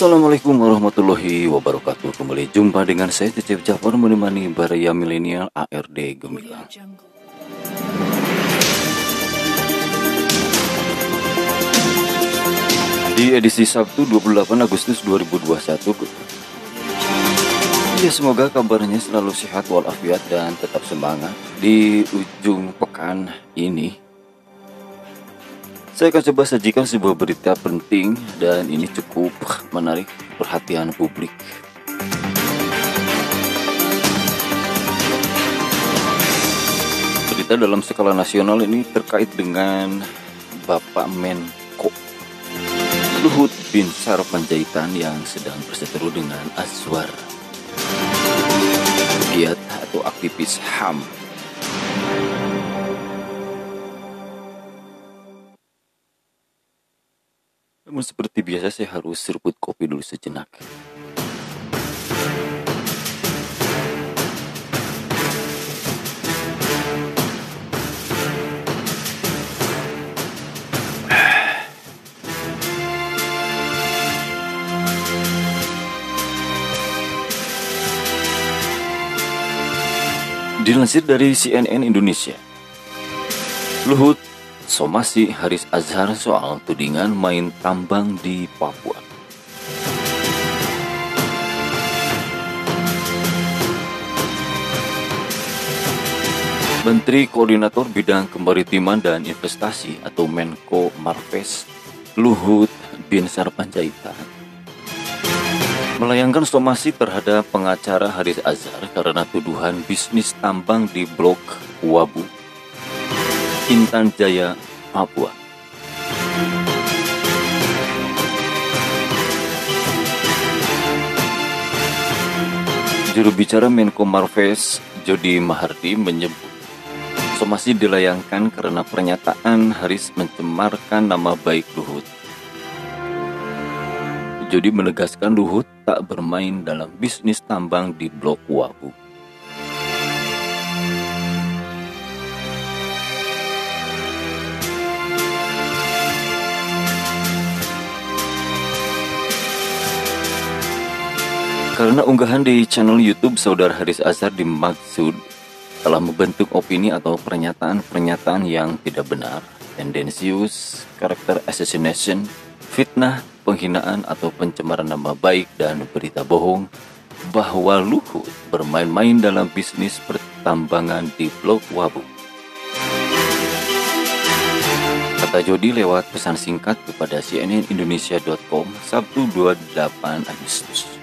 Assalamualaikum warahmatullahi wabarakatuh. Kembali jumpa dengan saya Cecep Jafar Menemani Baraya Milenial ARD Gemilang. Di edisi Sabtu 28 Agustus 2021 Ya semoga kabarnya selalu sehat walafiat dan tetap semangat Di ujung pekan ini saya akan coba sajikan sebuah berita penting dan ini cukup menarik perhatian publik. Berita dalam skala nasional ini terkait dengan Bapak Menko Luhut bin Sar Panjaitan yang sedang berseteru dengan Azwar giat atau aktivis HAM Namun seperti biasa saya harus seruput kopi dulu sejenak. Dilansir dari CNN Indonesia, Luhut somasi Haris Azhar soal tudingan main tambang di Papua. Menteri Koordinator Bidang Kemaritiman dan Investasi atau Menko Marves Luhut Bin Sarpanjaitan melayangkan somasi terhadap pengacara Haris Azhar karena tuduhan bisnis tambang di Blok Wabu Intan Jaya, Papua. Juru bicara Menko Marves, Jody Mahardi menyebut somasi dilayangkan karena pernyataan Haris mencemarkan nama baik Luhut. Jody menegaskan Luhut tak bermain dalam bisnis tambang di Blok Wabu. Karena unggahan di channel YouTube Saudara Haris Azhar dimaksud telah membentuk opini atau pernyataan-pernyataan yang tidak benar, tendensius, karakter assassination, fitnah, penghinaan atau pencemaran nama baik dan berita bohong bahwa Luhut bermain-main dalam bisnis pertambangan di Blok Wabu. Kata Jody lewat pesan singkat kepada cnnindonesia.com Sabtu 28 Agustus.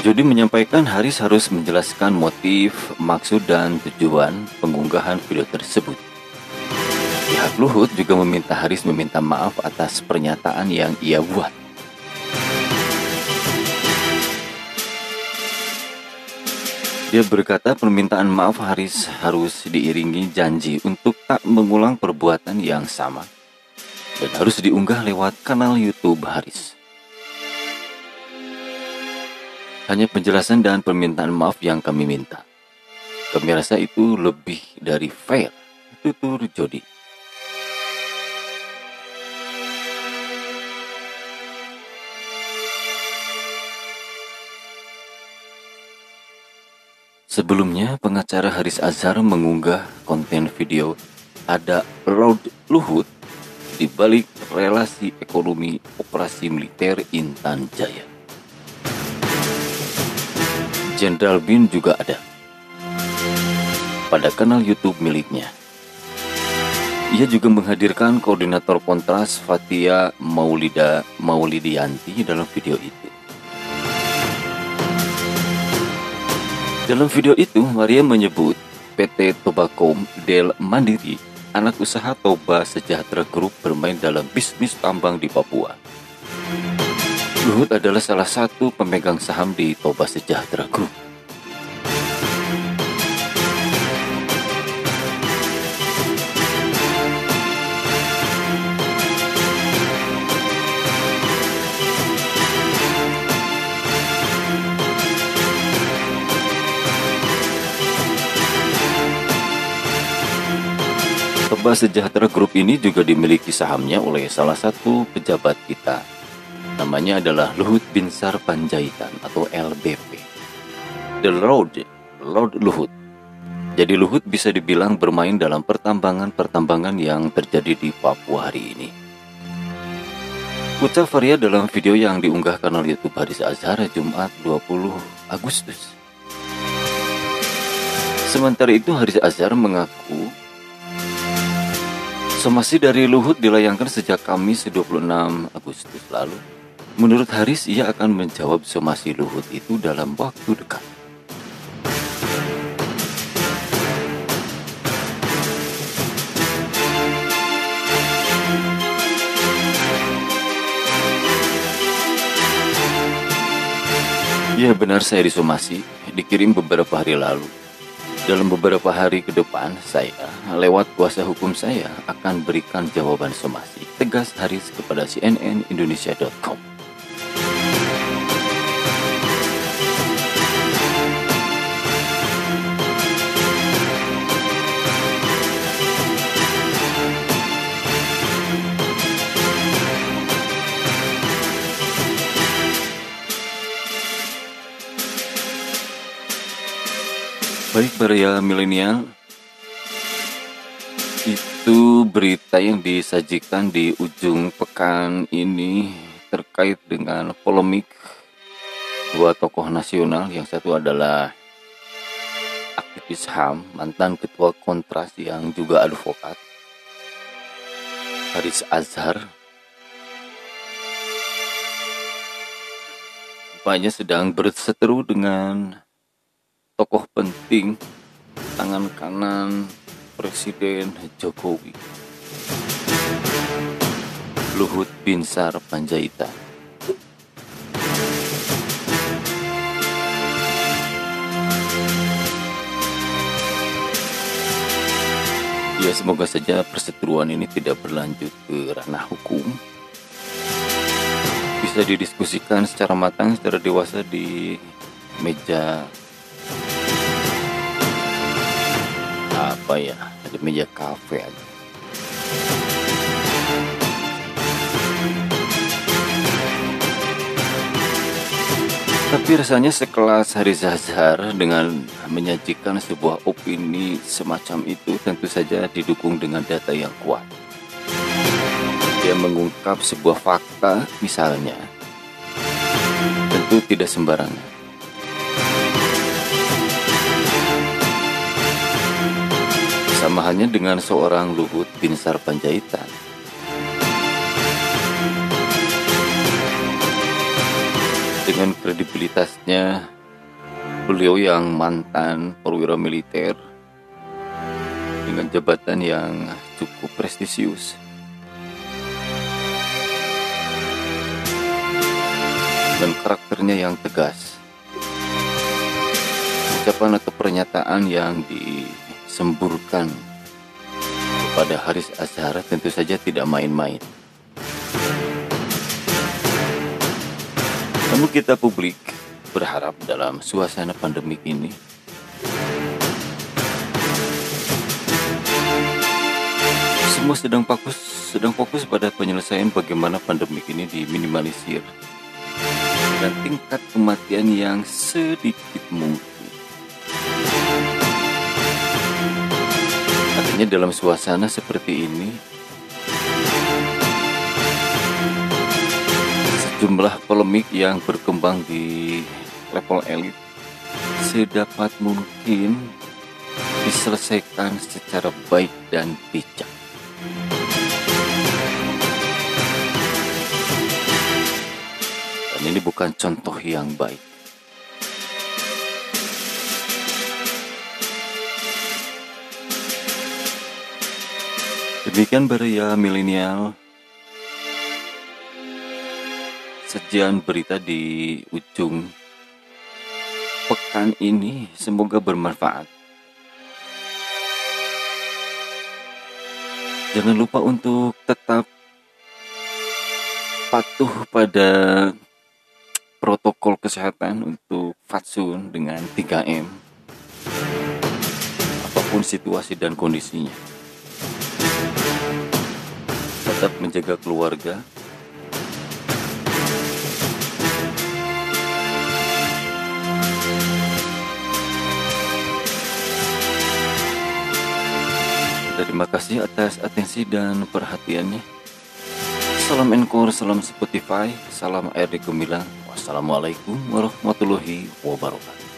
Jody menyampaikan Haris harus menjelaskan motif, maksud, dan tujuan pengunggahan video tersebut. Pihak Luhut juga meminta Haris meminta maaf atas pernyataan yang ia buat. Dia berkata permintaan maaf Haris harus diiringi janji untuk tak mengulang perbuatan yang sama dan harus diunggah lewat kanal YouTube Haris. Hanya penjelasan dan permintaan maaf yang kami minta. Kami rasa itu lebih dari fair, tutur Jody. Sebelumnya, pengacara Haris Azhar mengunggah konten video ada Road Luhut di balik relasi ekonomi operasi militer Intan Jaya. Jenderal Bin juga ada pada kanal YouTube miliknya. Ia juga menghadirkan koordinator kontras Fatia Maulida Maulidianti dalam video itu. Dalam video itu, Maria menyebut PT Tobacco Del Mandiri, anak usaha Toba Sejahtera Group bermain dalam bisnis tambang di Papua. Luhut adalah salah satu pemegang saham di Toba Sejahtera Group. Sabah Sejahtera Group ini juga dimiliki sahamnya oleh salah satu pejabat kita. Namanya adalah Luhut Binsar Panjaitan atau LBP. The Lord, Lord Luhut. Jadi Luhut bisa dibilang bermain dalam pertambangan-pertambangan yang terjadi di Papua hari ini. Ucap Faria dalam video yang diunggah kanal YouTube Haris Azhar Jumat 20 Agustus. Sementara itu Haris Azhar mengaku Somasi dari Luhut dilayangkan sejak Kamis 26 Agustus lalu. Menurut Haris, ia akan menjawab somasi Luhut itu dalam waktu dekat. Ya benar saya disomasi, dikirim beberapa hari lalu. Dalam beberapa hari ke depan, saya lewat kuasa hukum saya akan berikan jawaban somasi. Tegas Haris kepada CNN Baik Maria milenial. Itu berita yang disajikan di ujung pekan ini Terkait dengan polemik Dua tokoh nasional. Yang satu adalah aktivis HAM Mantan ketua kontras yang juga advokat. Haris Azhar. Rupanya sedang berseteru dengan tokoh penting tangan kanan Presiden Jokowi. Luhut Binsar Panjaitan. Ya semoga saja perseteruan ini tidak berlanjut ke ranah hukum. Bisa didiskusikan secara matang, secara dewasa di meja apa ya ada meja kafe aja tapi rasanya sekelas Hari Zazar dengan menyajikan sebuah opini semacam itu tentu saja didukung dengan data yang kuat. Dia mengungkap sebuah fakta misalnya, tentu tidak sembarangan. Sama halnya dengan seorang Luhut Binsar Panjaitan. Dengan kredibilitasnya, beliau yang mantan perwira militer dengan jabatan yang cukup prestisius. Dan karakternya yang tegas. Ucapan atau pernyataan yang di semburkan kepada Haris Azhar tentu saja tidak main-main. Namun kita publik berharap dalam suasana pandemik ini semua sedang fokus sedang fokus pada penyelesaian bagaimana pandemik ini diminimalisir dan tingkat kematian yang sedikit mungkin Artinya dalam suasana seperti ini Sejumlah polemik yang berkembang di level elit Sedapat mungkin diselesaikan secara baik dan bijak. Dan ini bukan contoh yang baik Demikian beria milenial Sejian berita di ujung pekan ini semoga bermanfaat. Jangan lupa untuk tetap patuh pada protokol kesehatan untuk fatsun dengan 3M apa pun situasi dan kondisinya. Tetap menjaga keluarga. Terima kasih atas atensi dan perhatiannya. Salam Encore, salam Spotify, salam RD Gemilang. Wassalamualaikum warahmatullahi wabarakatuh.